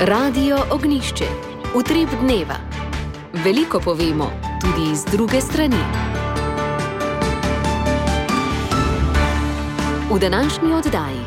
Radio Ognišče, utrip dneva. Veliko povemo tudi iz druge strani. V današnji oddaji.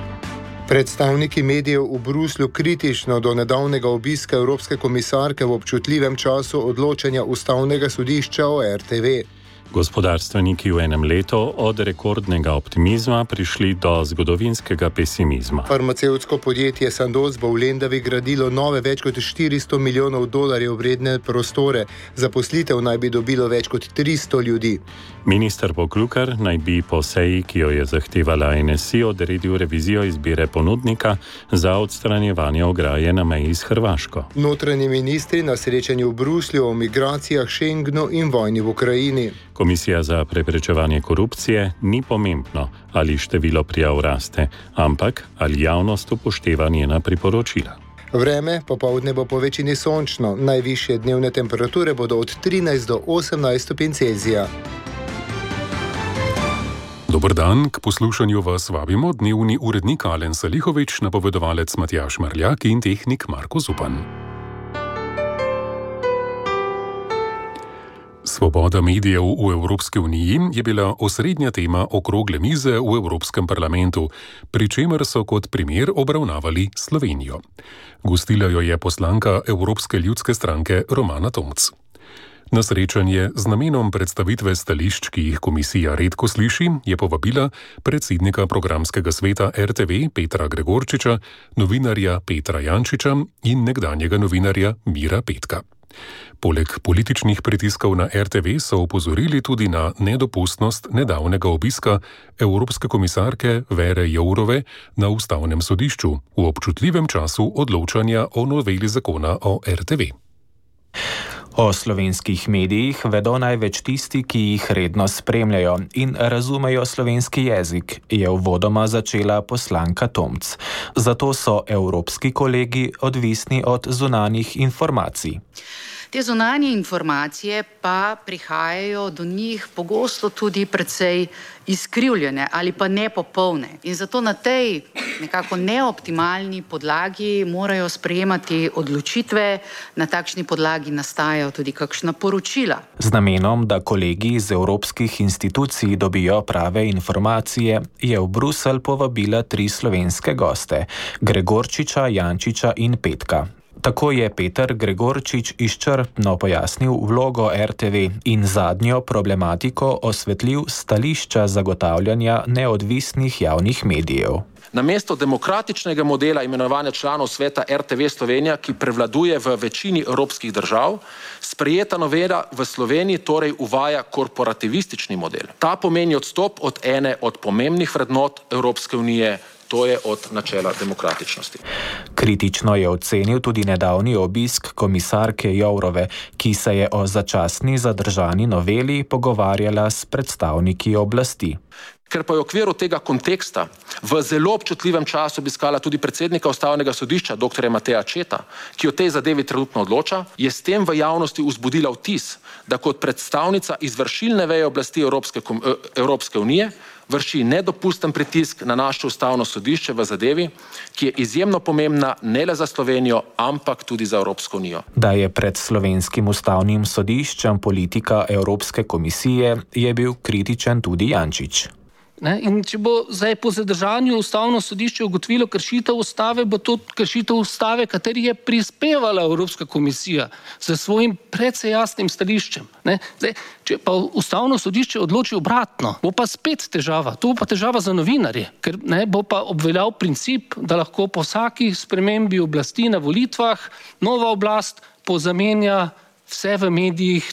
Predstavniki medijev v Bruslju kritično do nedavnega obiska Evropske komisarke v občutljivem času odločanja ustavnega sodišča o RTV. Gospodarstveniki v enem letu od rekordnega optimizma prišli do zgodovinskega pesimizma. Farmacevtsko podjetje Sandoz bo v Lendavi gradilo nove več kot 400 milijonov dolarjev vredne prostore, zaposlitev naj bi dobilo več kot 300 ljudi. Minister Poklukar naj bi po seji, ki jo je zahtevala NSI, odredil revizijo izbire ponudnika za odstranjevanje ograje na meji s Hrvaško. Notranji ministri na srečanju v Bruslju o migracijah, Schengenu in vojni v Ukrajini. Komisija za preprečevanje korupcije ni pomembno, ali število prijav raste, ampak ali javnost upošteva njena priporočila. Vreme popovdne bo po večini sončno, najvišje dnevne temperature bodo od 13 do 18 stopinj Celzija. Dobr dan, k poslušanju vas vabimo dnevni urednik Alen Salihovič, napovedovalec Matjaš Marljak in tehnik Marko Zupan. Svoboda medijev v Evropski uniji je bila osrednja tema okrogle mize v Evropskem parlamentu, pri čemer so kot primer obravnavali Slovenijo. Gostila jo je poslanka Evropske ljudske stranke Romana Tomc. Na srečanje z namenom predstavitve stališč, ki jih komisija redko sliši, je povabila predsednika programskega sveta RTV Petra Gregorčiča, novinarja Petra Jančiča in nekdanjega novinarja Mira Petka. Poleg političnih pritiskov na RTV so upozorili tudi na nedopustnost nedavnega obiska Evropske komisarke Vere Jourove na ustavnem sodišču v občutljivem času odločanja o noveli zakona o RTV. O slovenskih medijih vedo največ tisti, ki jih redno spremljajo in razumejo slovenski jezik, je uvodoma začela poslanka Tomc. Zato so evropski kolegi odvisni od zunanjih informacij. Te zunanje informacije pa prihajajo do njih pogosto tudi precej izkrivljene ali pa nepopolne. In zato na tej nekako neoptimalni podlagi morajo sprejemati odločitve, na takšni podlagi nastajajo tudi kakšna poročila. Z namenom, da kolegi iz evropskih institucij dobijo prave informacije, je v Bruselj povabila tri slovenske goste: Gregorčiča, Jančiča in Petka. Tako je Peter Gregorčič izčrpno pojasnil vlogo RTV in zadnjo problematiko osvetlil stališča zagotavljanja neodvisnih javnih medijev. Na mesto demokratičnega modela imenovanja članov sveta RTV Slovenija, ki prevladuje v večini evropskih držav, sprejeta novela v Sloveniji torej uvaja korporativistični model. Ta pomeni odstop od ene od pomembnih vrednot Evropske unije, to je od načela demokratičnosti. Kritično je ocenil tudi nedavni obisk komisarke Jourove, ki se je o začasni zadržani noveli pogovarjala s predstavniki oblasti. Ker pa je v okviru tega konteksta v zelo občutljivem času obiskala tudi predsednika ustavnega sodišča, dr. Mateja Četa, ki o tej zadevi trenutno odloča, je s tem v javnosti vzbudila vtis, da kot predstavnica izvršilne veje oblasti Evropske, Evropske unije vrši nedopusten pritisk na naše ustavno sodišče v zadevi, ki je izjemno pomembna ne le za Slovenijo, ampak tudi za Evropsko unijo. Da je pred slovenskim ustavnim sodiščem politika Evropske komisije, je bil kritičen tudi Jančič. Ne? In če bo zdaj po zadržanju ustavno sodišče ugotovilo kršitev ustave, bo to kršitev ustave, kateri je prispevala Evropska komisija z svojim precej jasnim stališčem. Zdaj, če pa ustavno sodišče odloči obratno, bo pa spet težava. To bo pa težava za novinarje, ker ne, bo pa obveljal princip, da lahko po vsaki spremembi oblasti na volitvah nova oblast pozamenja vse v medijih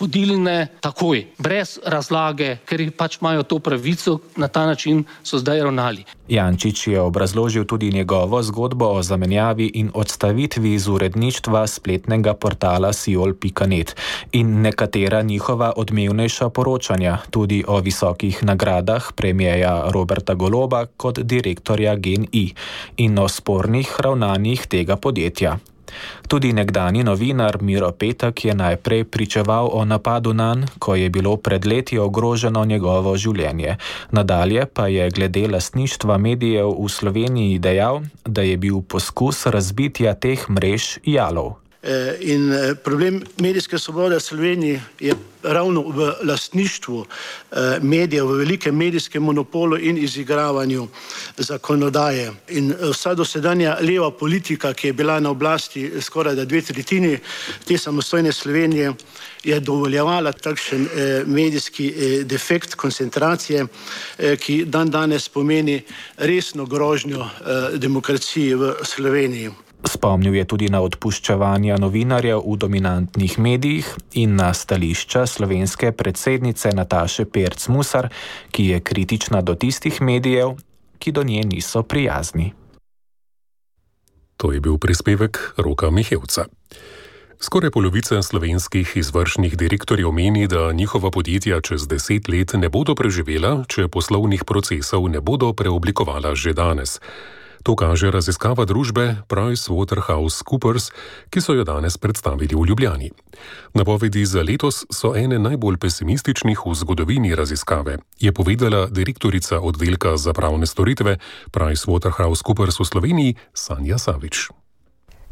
vodilne takoj, brez razlage, ker pač imajo to pravico, na ta način so zdaj ravnali. Jančič je obrazložil tudi njegovo zgodbo o zamenjavi in odstavitvi iz uredništva spletnega portala Siol.net in nekatera njihova odmevnejša poročanja, tudi o visokih nagradah premijeja Roberta Goloba kot direktorja GNI in o spornih ravnanjih tega podjetja. Tudi nekdani novinar Miro Petek je najprej pričeval o napadu na njega, ko je bilo pred leti ogroženo njegovo življenje. Nadalje pa je glede lastništva medijev v Sloveniji dejal, da je bil poskus razbitja teh mrež jalov. Eh, in eh, problem medijske svobode v Sloveniji je ravno v lastništvu eh, medijev, v velikem medijskem monopolu in izigravanju zakonodaje. In vsa dosedanja leva politika, ki je bila na oblasti skoraj da dve tretjini te samostojne Slovenije, je dovoljevala takšen medijski defekt koncentracije, ki dan danes pomeni resno grožnjo demokraciji v Sloveniji. Spomnil je tudi na odpuščavanja novinarjev v dominantnih medijih in na stališča slovenske predsednice Nataše Perc Musar, ki je kritična do tistih medijev, ki do nje niso prijazni. To je bil prispevek Roka Mihevca. Skoraj polovica slovenskih izvršnih direktorjev meni, da njihova podjetja čez deset let ne bodo preživela, če poslovnih procesov ne bodo preoblikovala že danes. To kaže raziskava družbe PricewaterhouseCoopers, ki so jo danes predstavili v Ljubljani. Napovedi za letos so ene najbolj pesimističnih v zgodovini raziskave, je povedala direktorica oddelka za pravne storitve PricewaterhouseCoopers v Sloveniji Sanja Savič.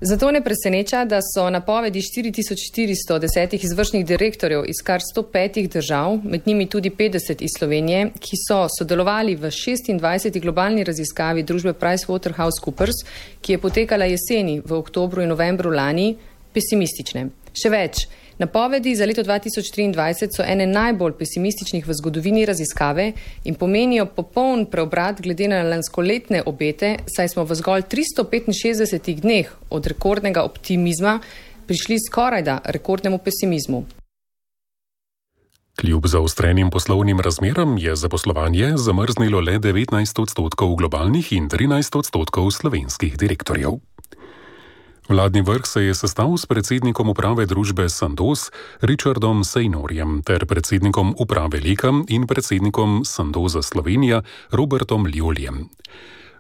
Zato ne preseneča, da so napovedi 4410 izvršnih direktorjev iz kar 105 držav, med njimi tudi 50 iz Slovenije, ki so sodelovali v 26. globalni raziskavi družbe PricewaterhouseCoopers, ki je potekala jeseni v oktobru in novembru lani, pesimistične. Še več. Napovedi za leto 2023 so ene najbolj pesimističnih v zgodovini raziskave in pomenijo popoln preobrat glede na lanskoletne obete, saj smo v zgolj 365 dneh od rekordnega optimizma prišli skoraj da rekordnemu pesimizmu. Kljub zaostrenim poslovnim razmeram je zaposlovanje zamrznilo le 19 odstotkov globalnih in 13 odstotkov slovenskih direktorjev. Vladni vrh se je sestal s predsednikom uprave družbe Sandos Richardom Seynorjem ter predsednikom uprave Lika in predsednikom Sandoza Slovenija Robertom Lioljem.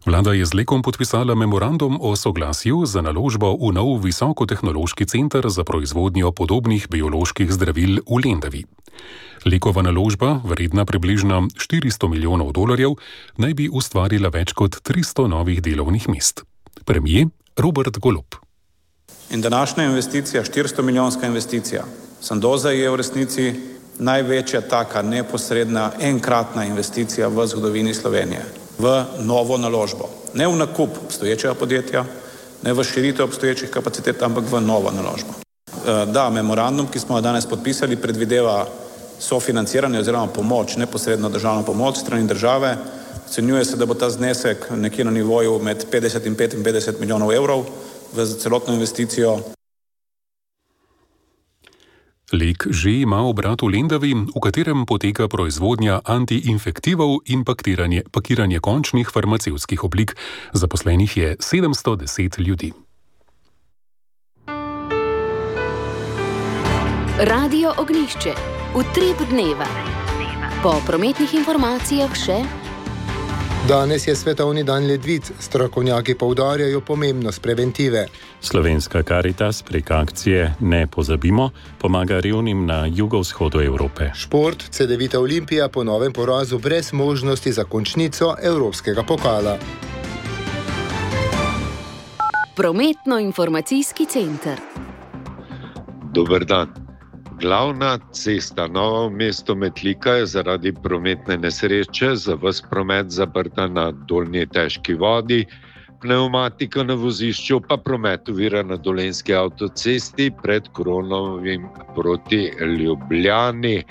Vlada je z Lekom podpisala memorandum o soglasju za naložbo v nov visokotehnološki center za proizvodnjo podobnih bioloških zdravil v Lendavi. Lekova naložba, vredna približno 400 milijonov dolarjev, naj bi ustvarila več kot 300 novih delovnih mest. Premijer Robert Golob. In današnja investicija, 400 milijonska investicija, Sandoza je v resnici največja taka neposredna enkratna investicija v zgodovini Slovenije, v novo naložbo. Ne v nakup obstoječega podjetja, ne v širitev obstoječih kapacitet, ampak v novo naložbo. Eh, da, memorandum, ki smo ga danes podpisali, predvideva sofinanciranje oziroma pomoč, neposredno državno pomoč strani države. Ocenjuje se, da bo ta znesek nekje na nivoju med 50 in 55 milijonov evrov v celotno investicijo. Lek že ima obrat v Lendavi, v katerem poteka proizvodnja antiinfektivov in pakiranje, pakiranje končnih farmacevskih oblik. Zaposlenih je 710 ljudi. Radio Ognišče, utrip dneva. Po prometnih informacijah še. Danes je svetovni dan ledvic, strokovnjaki poudarjajo pomembnost preventive. Slovenska karitas prek akcije Ne pozabimo pomaga revnim na jugovzhodu Evrope. Šport CD-vita Olimpija po novem porazu brez možnosti za končnico Evropskega pokala. Prometno-informacijski center. Dober dan. Glavna cesta Novo mesto Metlika je zaradi prometne nesreče za vse promet zaprta na dolnji težki vodi, pneumatika na vozišču pa promet uvira na dolenski avtocesti pred Kronovim proti Ljubljani.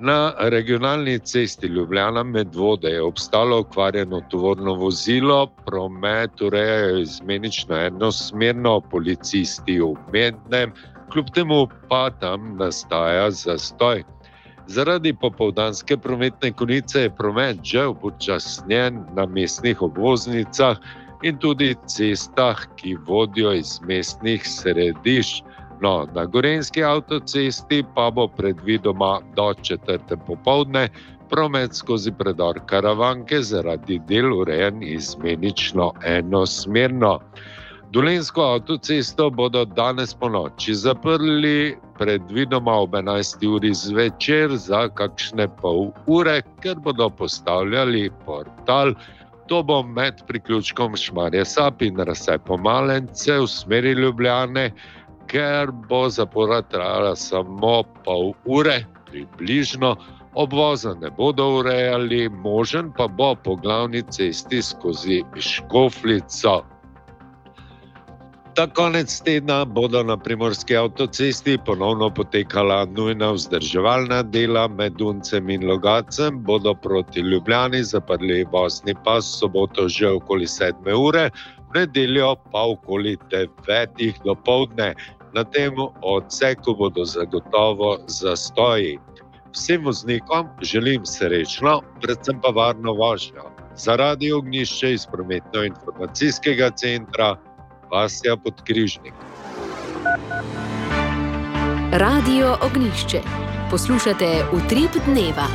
Na regionalni cesti Ljubljana med vode je obstalo okvarjeno tovorno vozilo, promet urejajo izmenično enosmerno, policisti v mednem kljub temu pa tam nastaja zastoj. Zaradi popovdanske prometne konice je promet že upočasnjen na mestnih obvoznicah in tudi cestah, ki vodijo iz mestnih središč. No, na Gorenski avtocesti pa bo predvidoma do četrte popovdne promet skozi predor Karavanke zaradi del urejen izmenično enosmerno. Dolensko avtocesto bodo danes po noči zaprli, predvidoma ob 11. uri zvečer za kakšne pol ure, ker bodo postavljali portal. To bo med priključkom Šmarje Sap in Rasepo Malence v smeri Ljubljane, ker bo zapora trajala samo pol ure, približno. Obvoza ne bodo urejali, možen pa bo po glavni cesti skozi Škoflico. Ta konec tedna bodo na primorski avtocesti ponovno potekala nujna vzdrževalna dela med Duncem in Logacem, bodo proti Ljubljani zaprli vozni pas soboto že okoli 7 ure, v nedeljo pa okoli 9 do povdne. Na tem odseku bodo zagotovo zastoji. Vsem voznikom želim srečno, predvsem pa varno vožnjo. Zaradi ognišča iz prometno-informacijskega centra Vasja Podkrižnik. Radio Ognišče. Poslušate utrip dneva.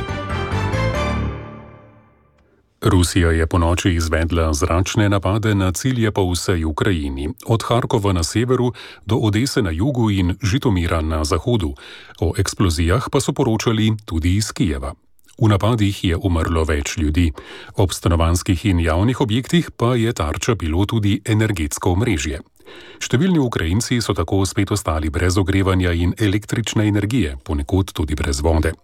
Rusija je po noči izvedla zračne napade na cilje po vsej Ukrajini, od Harkova na severu do Odese na jugu in Žitomira na zahodu. O eksplozijah pa so poročali tudi iz Kijeva. V napadih je umrlo več ljudi, ob stanovanskih in javnih objektih pa je tarča bilo tudi energetsko omrežje. Številni Ukrajinci so tako spet ostali brez ogrevanja in električne energije, ponekod tudi brez vode.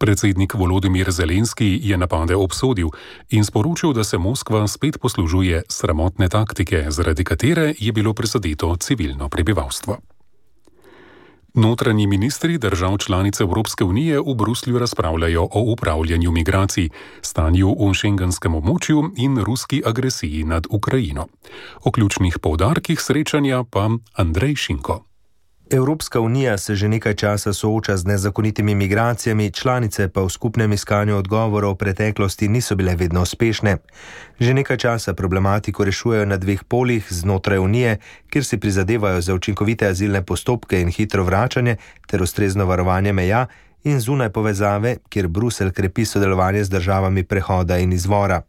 Predsednik Volodimir Zelenski je napade obsodil in sporočil, da se Moskva spet poslužuje sramotne taktike, zaradi katere je bilo prizadeto civilno prebivalstvo. Notranji ministri držav članic Evropske unije v Bruslju razpravljajo o upravljanju migracij, stanju v šengenskem območju in ruski agresiji nad Ukrajino. O ključnih povdarkih srečanja pa Andrej Šinko. Evropska unija se že nekaj časa sooča z nezakonitimi migracijami, članice pa v skupnem iskanju odgovorov v preteklosti niso bile vedno uspešne. Že nekaj časa problematiko rešujejo na dveh polih znotraj unije, kjer si prizadevajo za učinkovite azilne postopke in hitro vračanje ter ustrezno varovanje meja, in zunaj povezave, kjer Brusel krepi sodelovanje z državami prehoda in izvora.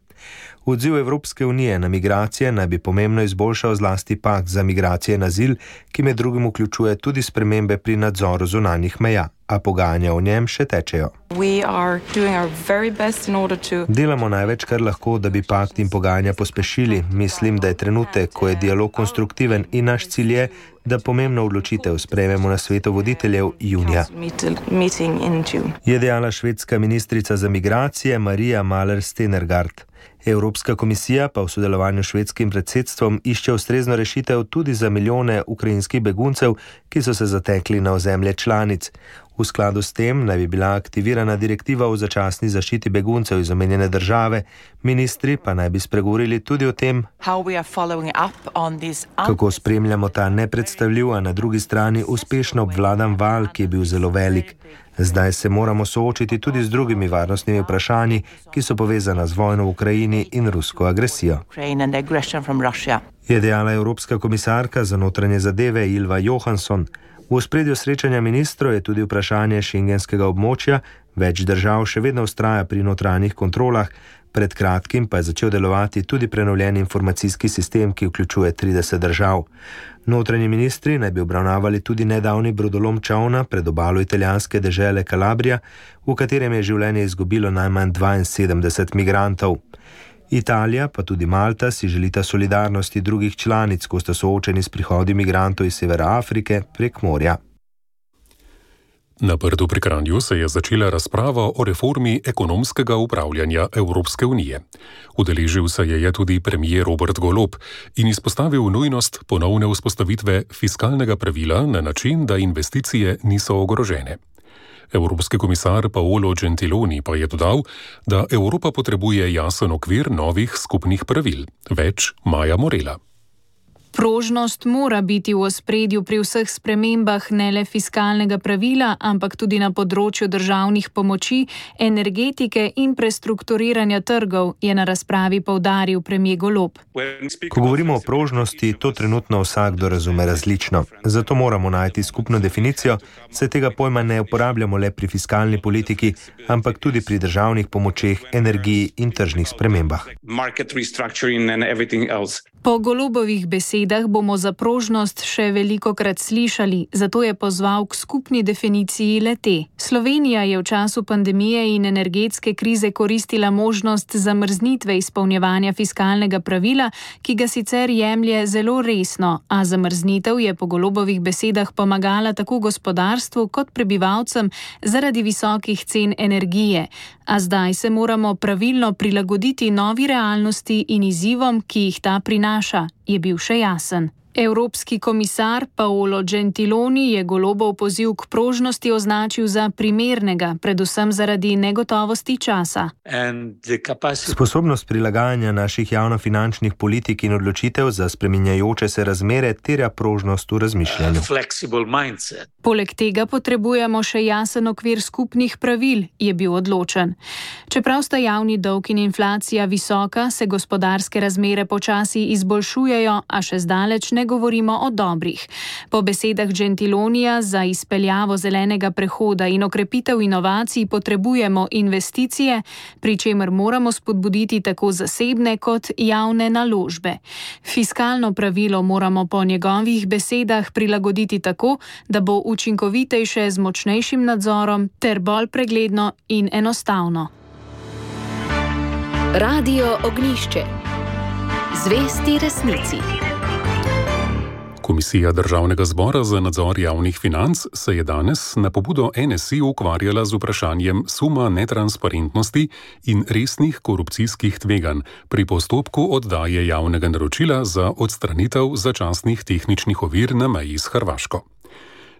Odziv Evropske unije na migracije naj bi pomembno izboljšal zlasti pakt za migracije in azil, ki med drugim vključuje tudi spremembe pri nadzoru zunanjih meja, a pogajanja o njem še tečejo. Delamo največ, kar lahko, da bi pakt in pogajanja pospešili. Mislim, da je trenutek, ko je dialog konstruktiven in naš cilj je, da pomembno odločitev sprejmemo na svetu voditeljev junija. Je dejala švedska ministrica za migracije Marija Maler-Stenergard. Evropska komisija pa v sodelovanju s švedskim predsedstvom išče ustrezno rešitev tudi za milijone ukrajinskih beguncev, ki so se zatekli na ozemlje članic. V skladu s tem naj bi bila aktivirana direktiva o začasni zaščiti beguncev iz omenjene države, ministri pa naj bi spregovorili tudi o tem, kako spremljamo ta nepredstavljiv, a na drugi strani uspešno obvladan val, ki je bil zelo velik. Zdaj se moramo soočiti tudi z drugimi varnostnimi vprašanji, ki so povezana z vojno v Ukrajini in rusko agresijo. Je dejala Evropska komisarka za notranje zadeve Ilva Johansson. V spredju srečanja ministrov je tudi vprašanje šengenskega območja, več držav še vedno ustraja pri notranjih kontrolah, pred kratkim pa je začel delovati tudi prenovljen informacijski sistem, ki vključuje 30 držav. Notranji ministri naj bi obravnavali tudi nedavni brodolom Čovna pred obalo italijanske dežele Kalabrija, v katerem je življenje izgubilo najmanj 72 migrantov. Italija, pa tudi Malta, si želita solidarnosti drugih članic, ko sta soočeni s prihodi migrantov iz Severa Afrike prek morja. Na Brdu pri Kranju se je začela razprava o reformi ekonomskega upravljanja Evropske unije. Udeležil se je tudi premijer Robert Golop in izpostavil nujnost ponovne vzpostavitve fiskalnega pravila na način, da investicije niso ogrožene. Evropski komisar Paolo Gentiloni pa je dodal, da Evropa potrebuje jasen okvir novih skupnih pravil. Več Maja Morela. Prožnost mora biti v ospredju pri vseh spremembah ne le fiskalnega pravila, ampak tudi na področju državnih pomoči, energetike in prestrukturiranja trgov, je na razpravi povdaril premijer Golob. Ko govorimo o prožnosti, to trenutno vsakdo razume različno. Zato moramo najti skupno definicijo, saj tega pojma ne uporabljamo le pri fiskalni politiki, ampak tudi pri državnih pomočeh, energiji in tržnih spremembah. Po Golobovih besedah, besedah bomo za prožnost še veliko krat slišali, zato je pozval k skupni definiciji lete. Slovenija je v času pandemije in energetske krize koristila možnost zamrznitve izpolnjevanja fiskalnega pravila, ki ga sicer jemlje zelo resno, a zamrznitev je po golobovih besedah pomagala tako gospodarstvu kot prebivalcem zaradi visokih cen energije. A zdaj se moramo pravilno prilagoditi novi realnosti in izzivom, ki jih ta prinaša, je bil še jasen. Evropski komisar Paolo Gentiloni je golobov poziv k prožnosti označil za primernega, predvsem zaradi negotovosti časa. Sposobnost prilagajanja naših javnofinančnih politik in odločitev za spreminjajoče se razmere terja prožnost v razmišljanju. Poleg tega potrebujemo še jasen okvir skupnih pravil, je bil odločen. Čeprav sta javni dolg in inflacija visoka, se gospodarske razmere počasi izboljšujejo, a še zdaleč ne ne govorimo o dobrih. Po besedah Gentilonija za izpeljavo zelenega prehoda in okrepitev inovacij potrebujemo investicije, pri čemer moramo spodbuditi tako zasebne kot javne naložbe. Fiskalno pravilo moramo po njegovih besedah prilagoditi tako, da bo učinkovitejše z močnejšim nadzorom ter bolj pregledno in enostavno. Radio Ognišče. Zvesti resnici. Komisija Državnega zbora za nadzor javnih financ se je danes na pobudo NSI ukvarjala z vprašanjem suma netransparentnosti in resnih korupcijskih tveganj pri postopku oddaje javnega naročila za odstranitev začasnih tehničnih ovir na meji s Hrvaško.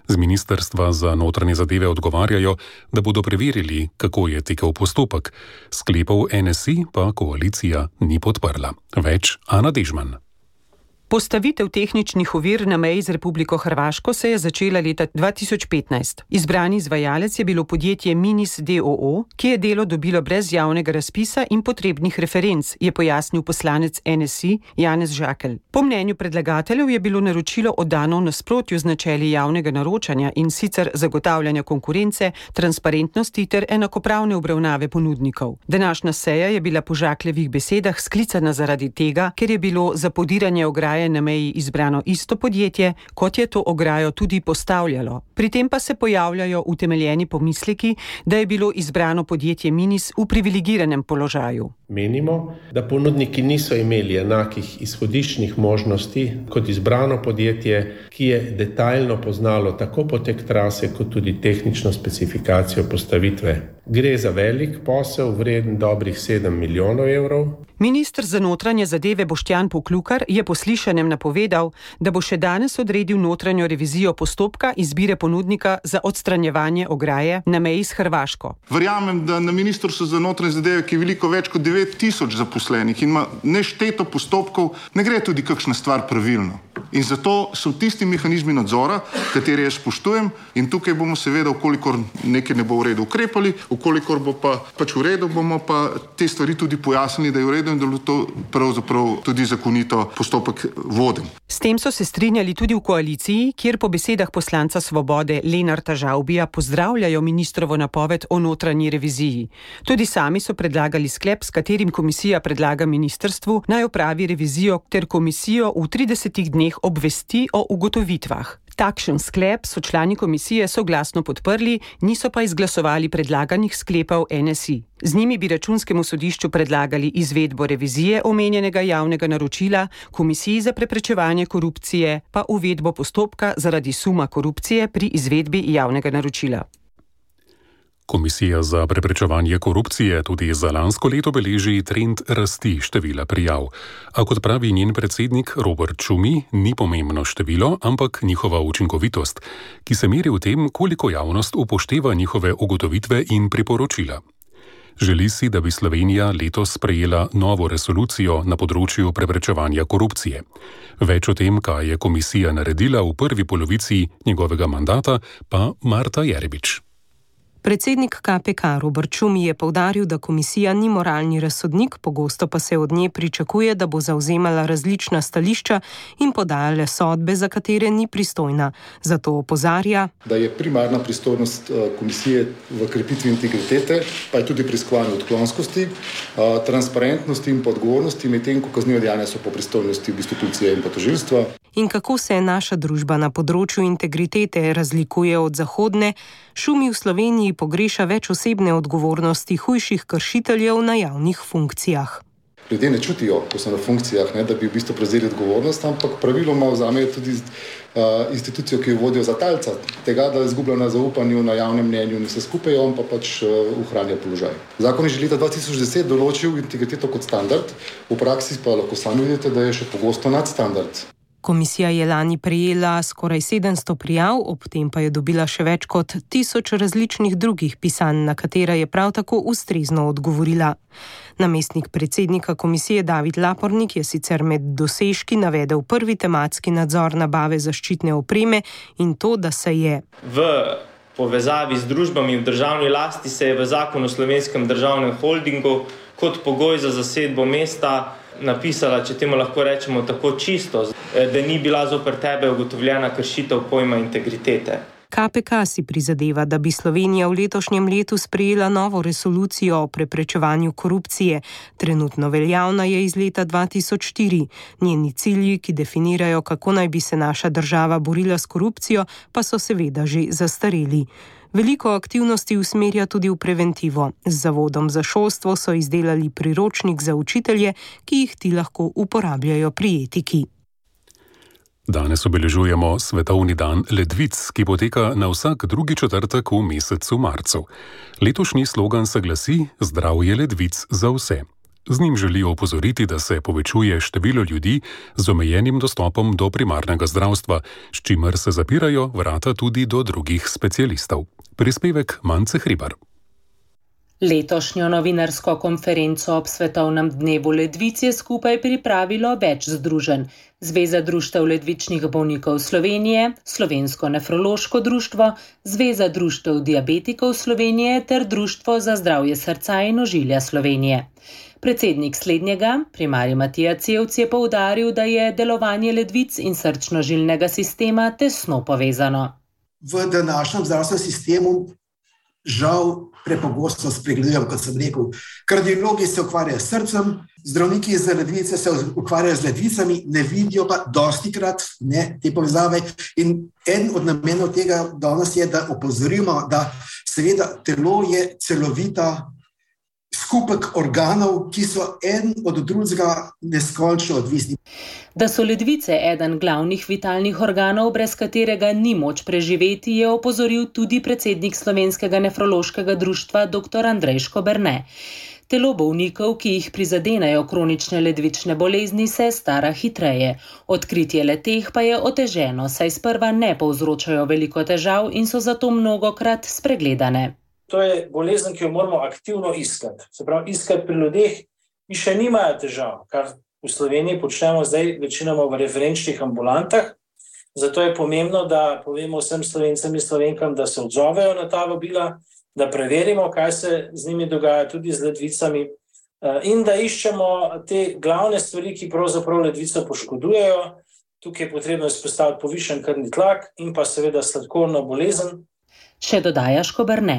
Z ministrstva za notranje zadeve odgovarjajo, da bodo preverili, kako je tekel postopek. Sklepov NSI pa koalicija ni podprla. Več Ana Dežman. Postavitev tehničnih ovir na meji z Republiko Hrvaško se je začela leta 2015. Izbrani izvajalec je bilo podjetje Minis DOO, ki je delo dobilo brez javnega razpisa in potrebnih referenc, je pojasnil poslanec NSI Janez Žakelj. Po mnenju predlagateljev je bilo naročilo oddano v nasprotju z načeli javnega naročanja in sicer zagotavljanja konkurence, transparentnosti ter enakopravne obravnave ponudnikov. Današnja seja je bila po Žakljevih besedah sklicana zaradi tega, ker je bilo za podiranje ograje ograje na meji izbrano isto podjetje, kot je to ograjo tudi postavljalo. Pri tem pa se pojavljajo utemeljeni pomisleki, da je bilo izbrano podjetje Minis v privilegiranem položaju. Menimo, da ponudniki niso imeli enakih izhodiščnih možnosti kot izbrano podjetje, ki je detaljno poznalo tako potek trase, kot tudi tehnično specifikacijo postavitve. Gre za velik posel, vreden dobrih 7 milijonov evrov. Ministr za notranje zadeve Boštjan Poklukar je po slišanjem napovedal, da bo še danes odredil notranjo revizijo postopka izbire ponudnika za odstranjevanje ograje na meji s Hrvaško. Verjamem, da na ministrstvu za notranje zadeve, ki je veliko več kot 9000 zaposlenih in ima nešteto postopkov, ne gre tudi kakšna stvar pravilno. In zato so tisti mehanizmi nadzora, katere jaz spoštujem, in tukaj bomo seveda, ukolikor nekaj ne bo v redu, ukrepali, ukolikor bo pa pač v redu, bomo pa te stvari tudi pojasnili, da je v redu in da je to pravzaprav tudi zakonito postopek voden. S tem so se strinjali tudi v koaliciji, kjer po besedah poslanca Svobode Lenarta Žaubija pozdravljajo ministrovo napoved o notranji reviziji. Tudi sami so predlagali sklep, s katerim komisija predlaga ministrstvu naj opravi revizijo ter komisijo v 30 dneh obvesti o ugotovitvah. Takšen sklep so člani komisije soglasno podprli, niso pa izglasovali predlaganih sklepov NSI. Z njimi bi računskemu sodišču predlagali izvedbo revizije omenjenega javnega naročila, komisiji za preprečevanje korupcije pa uvedbo postopka zaradi suma korupcije pri izvedbi javnega naročila. Komisija za preprečevanje korupcije tudi za lansko leto beleži trend rasti števila prijav. A kot pravi njen predsednik Robert Čumi, ni pomembno število, ampak njihova učinkovitost, ki se meri v tem, koliko javnost upošteva njihove ugotovitve in priporočila. Želi si, da bi Slovenija letos sprejela novo resolucijo na področju preprečevanja korupcije. Več o tem, kaj je komisija naredila v prvi polovici njegovega mandata, pa Marta Jerebič. Predsednik KPK Robert Čumi je povdaril, da komisija ni moralni razsodnik, pogosto pa se od nje pričakuje, da bo zauzemala različna stališča in podajala sodbe, za katere ni pristojna. Zato opozarja, da je primarna pristojnost eh, komisije v krepitvi integritete, pa je tudi preiskovanje odklonskosti, eh, transparentnosti in podgovornosti, medtem ko kaznivo dejanje so po pristojnosti v institucije in potožilstva. In kako se naša družba na področju integritete razlikuje od zahodne, šumi v Sloveniji pogreša več osebne odgovornosti hujših kršiteljev na javnih funkcijah. Ljudje ne čutijo, ko so na funkcijah, ne, da bi v bistvu prevzeli odgovornost, ampak praviloma vzamejo tudi uh, institucijo, ki jo vodijo za talca, tega, da izgubljajo na zaupanju, na javnem mnenju in vse skupaj, on pa pač uh, uhranja položaj. Zakon je že leta 2010 določil integriteto kot standard, v praksi pa lahko sami vidite, da je še pogosto nadstandard. Komisija je lani prejela skoraj 700 prijav, ob tem pa je dobila še več kot tisoč različnih drugih pisanj, na katera je prav tako ustrezno odgovorila. Namestnik predsednika komisije David Lapornik je sicer med dosežki navedel prvi tematski nadzor nabave zaščitne opreme in to, da se je. V povezavi z družbami v državni lasti se je v zakonu o slovenskem državnem holdingu kot pogoj za zasedbo mesta napisala, če temu lahko rečemo tako čisto, da ni bila zoper tebe ugotovljena kršitev pojma integritete. KPK si prizadeva, da bi Slovenija v letošnjem letu sprejela novo resolucijo o preprečevanju korupcije. Trenutno veljavna je iz leta 2004. Njeni cilji, ki definirajo, kako naj bi se naša država borila s korupcijo, pa so seveda že zastareli. Veliko aktivnosti usmerja tudi v preventivo. Z Zavodom za šolstvo so izdelali priročnik za učitelje, ki jih ti lahko uporabljajo pri etiki. Danes obeležujemo Svetovni dan ledvic, ki poteka na vsak drugi četrtek v mesecu marcu. Letošnji slogan se glasi: Zdravje ledvic za vse. Z njim želijo opozoriti, da se povečuje število ljudi z omejenim dostopom do primarnega zdravstva, s čimer se zapirajo vrata tudi do drugih specialistov. Prispevek Mance Hribar. Letošnjo novinarsko konferenco ob svetovnem dnevu ledvic je skupaj pripravilo več združenj. Zveza društev ledvičnih bolnikov Slovenije, Slovensko nefrološko društvo, Zveza društev diabetikov Slovenije ter Društvo za zdravje srca in ožilja Slovenije. Predsednik slednjega, primarij Matija Cevc, je poudaril, da je delovanje ledvic in srčno-žilnega sistema tesno povezano. V današnjem zdravstvenem sistemu žal prepogosto spregledujem, kot sem rekel. Kardiologi se ukvarjajo s srcem, zdravniki za ledvice se ukvarjajo z ledvicami, ne vidijo pa dosti krat ne, te povezave. In en od namenov tega danes je, da opozorimo, da seveda telo je celovita. Skupek organov, ki so en od drugega neskončno odvisni. Da so ledvice eden glavnih vitalnih organov, brez katerega ni moč preživeti, je opozoril tudi predsednik Slovenskega nefrološkega društva dr. Andrej Škoberne. Telo bolnikov, ki jih prizadenajo kronične ledvične bolezni, se stara hitreje. Odkritje leteh pa je oteženo, saj sprva ne povzročajo veliko težav in so zato mnogokrat spregledane. To je bolezen, ki jo moramo aktivno iskati. Se pravi, iskati pri ljudeh, ki še nimajo težav, kar v Sloveniji počnemo zdaj večinoma v referenčnih ambulantah. Zato je pomembno, da povemo vsem slovencem in slovenkam, da se odzovejo na ta vabila, da preverimo, kaj se z njimi dogaja, tudi z ledvicami, eh, in da iščemo te glavne stvari, ki pravzaprav ledvico poškodujejo. Tukaj je potrebno izpostaviti povišen krvni tlak in pa seveda sladkorno bolezen. Še dodajaš, ko brne.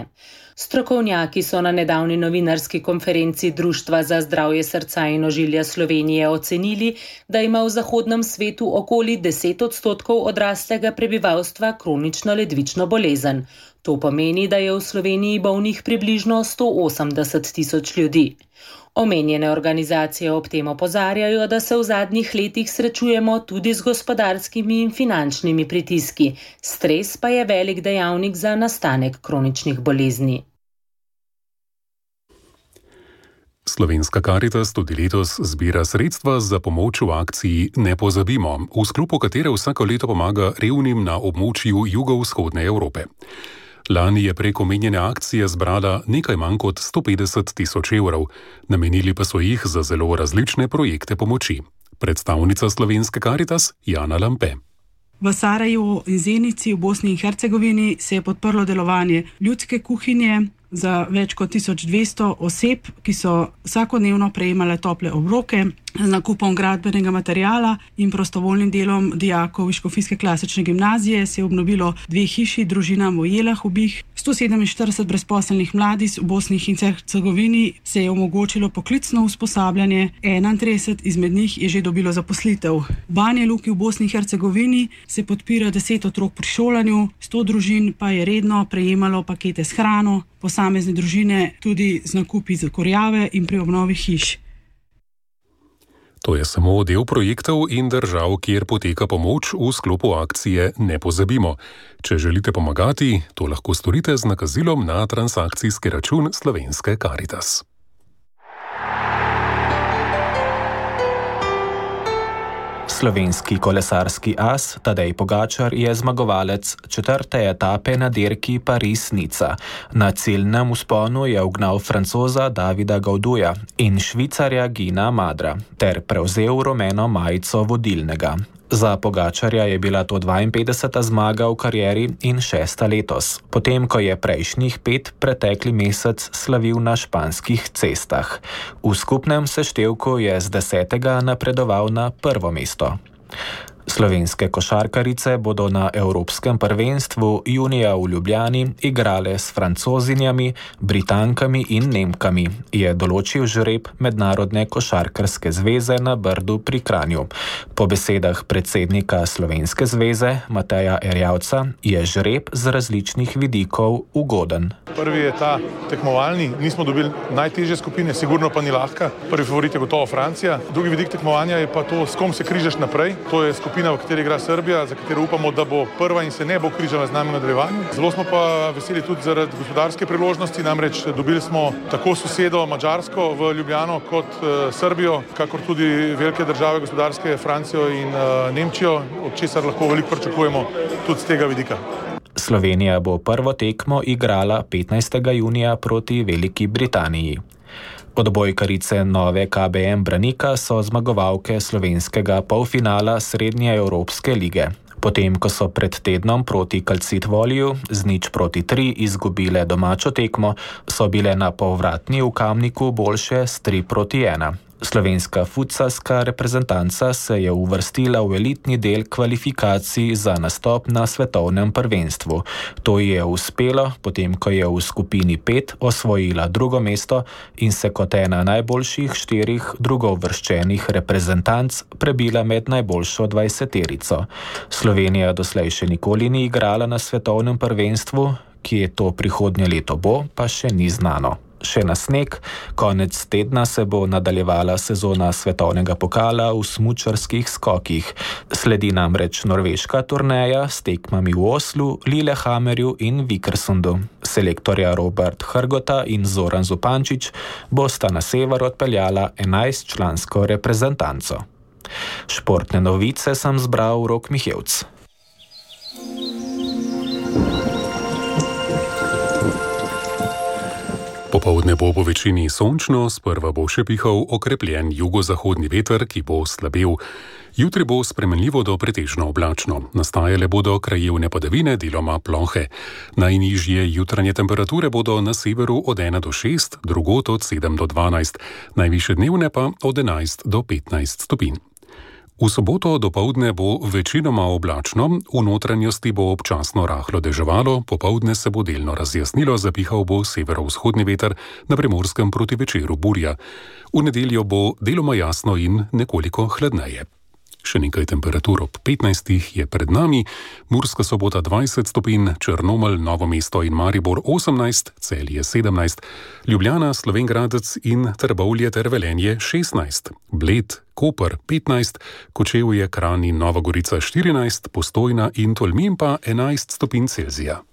Strokovnjaki so na nedavni novinarski konferenci Društva za zdravje srca in ožilja Slovenije ocenili, da ima v zahodnem svetu okoli 10 odstotkov odraslega prebivalstva kronično ledvično bolezen. To pomeni, da je v Sloveniji bolnih približno 180 tisoč ljudi. Omenjene organizacije ob tem opozarjajo, da se v zadnjih letih srečujemo tudi z gospodarskimi in finančnimi pritiski. Stres pa je velik dejavnik za nastanek kroničnih bolezni. Slovenska karitas tudi letos zbira sredstva za pomoč v akciji Ne pozabimo, v sklopu katere vsako leto pomaga revnim na območju jugovzhodne Evrope. Lani je prek omenjene akcije zbrala nekaj manj kot 150 tisoč evrov, namenili pa so jih za zelo različne projekte pomoči. Predstavnica slovenske karitas Jana Lampe. V Sarajevu in Zenici v Bosni in Hercegovini se je podprlo delovanje ljudske kuhinje, za več kot 1200 oseb, ki so vsakodnevno prejemale tople obroke z nakupom gradbenega materijala in prostovoljnim delom dijakov Viškofijske klasične gimnazije se je obnovilo dve hiši družinam v Jelah obih. 147 brezposelnih mladih v Bosni in Hercegovini se je omogočilo poklicno usposabljanje, 31 izmed njih je že dobilo zaposlitev. V Banje Luki v Bosni in Hercegovini se podpira 10 otrok pri šolanju, 100 družin pa je redno prejemalo pakete s hrano, posamezne družine tudi z nakupi za korjave in pri obnovi hiš. To je samo del projektov in držav, kjer poteka pomoč v sklopu akcije Ne pozabimo. Če želite pomagati, to lahko storite z nakazilom na transakcijski račun Slovenske Caritas. Slovenski kolesarski as Tadej Pogačar je zmagovalec četrte etape na dirki Paris-Nica. Na ciljnem usponu je ugnal francoza Davida Gauduja in švicarja Gina Madra ter prevzel rumeno majico vodilnega. Za Pogačarja je bila to 52. zmaga v karieri in šesta letos, potem ko je prejšnjih pet pretekli mesec slavil na španskih cestah. V skupnem seštevku je z desetega napredoval na prvo mesto. Slovenske košarkarice bodo na Evropskem prvenstvu junija v Ljubljani igrale s francozinjami, britankami in nemkami, je določil žreb Mednarodne košarkarske zveze na Brdu pri Kranju. Po besedah predsednika Slovenske zveze Mateja Erjavca je žreb z različnih vidikov ugoden. Prvi je ta tekmovalni, nismo dobili najtežje skupine, sigurno pa ni lahka. Prvi favorit je gotovo Francija. Drugi vidik tekmovanja je pa to, s kom se križaš naprej. To je skupina, v kateri igra Srbija, za katero upamo, da bo prva in se ne bo križala z nami v nadaljevanju. Zelo smo pa veseli tudi zaradi gospodarske priložnosti, namreč dobili smo tako sosedo Mačarsko v Ljubljano kot uh, Srbijo, kakor tudi velike države gospodarske Francijo in uh, Nemčijo, od česar lahko veliko pričakujemo tudi z tega vidika. Slovenija bo prvo tekmo igrala 15. junija proti Veliki Britaniji. Odbojkarice nove KBM Branika so zmagovalke slovenskega polfinala Srednje Evropske lige. Potem, ko so pred tednom proti Kalcitvoliju z nič proti tri izgubile domačo tekmo, so bile na povratni v Kamniku boljše s tri proti ena. Slovenska futsalska reprezentanca se je uvrstila v elitni del kvalifikacij za nastop na svetovnem prvenstvu. To ji je uspelo, potem ko je v skupini 5 osvojila drugo mesto in se kot ena najboljših štirih drugovrščenih reprezentanc prebila med najboljšo dvajseterico. Slovenija doslej še nikoli ni igrala na svetovnem prvenstvu, ki je to prihodnje leto bo, pa še ni znano še na sneg. Konec tedna se bo nadaljevala sezona svetovnega pokala v smučarskih skokih. Sledi namreč norveška turneja s tekmami v Oslu, Lillehammerju in Vikersundu. Selektorja Robert Hrgota in Zoran Zupančič bosta na sever odpeljala 11-člansko reprezentanco. Športne novice sem zbral Rok Mihevc. Popovdne bo po večini sončno, sprva bo še pihal okrepljen jugozahodni veter, ki bo slabel. Jutri bo spremenljivo do pretežno oblačno, nastajale bodo krajevne padavine, deloma plohe. Najnižje jutranje temperature bodo na severu od 1 do 6, drugot od 7 do 12, najviše dnevne pa od 11 do 15 stopinj. V soboto do povdne bo večinoma oblačno, v notranjosti bo občasno rahlo deževalo, popovdne se bo delno razjasnilo, zapihal bo severovzhodni veter, na primorskem proti večeru burja. V nedeljo bo deloma jasno in nekoliko hladneje. Še nekaj temperatur ob 15 je pred nami, Murska sobota 20 stopinj, Črnomelj, Novo mesto in Maribor 18, Celje 17, Ljubljana, Slovengradec in Trbovlje ter Velenje 16, Bled, Koper 15, Kočevje, Kran in Nova Gorica 14, Postojna in Tolmin pa 11 stopinj Celzija.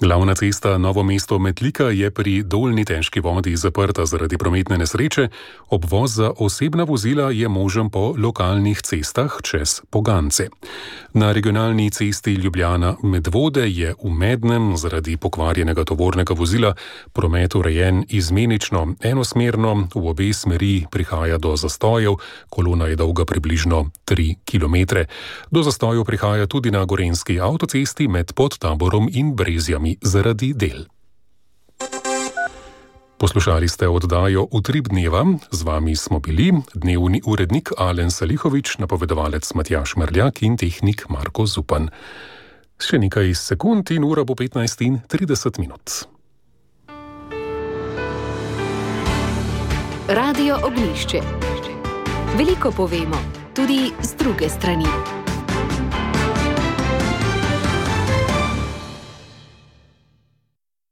Glavna cesta Novo mesto Metlika je pri dolni težki vodi zaprta zaradi prometne nesreče, obvoz za osebna vozila je možen po lokalnih cestah čez Pogance. Na regionalni cesti Ljubljana Medvode je v Mednem zaradi pokvarjenega tovornega vozila promet urejen izmenično, enosmerno, v obe smeri prihaja do zastojev, kolona je dolga približno 3 km. Do zastojev prihaja tudi na gorenski avtocesti med podtaborom in brezjami programi zaradi del. Poslušali ste oddajo Utrib dneva, z vami smo bili dnevni urednik Alen Salihovič, napovedovalec Matjaš Mrljak in tehnik Marko Zupan. Še nekaj sekund in ura bo 15 in 30 minut. Radio Ognišče. Veliko povemo, tudi z druge strani.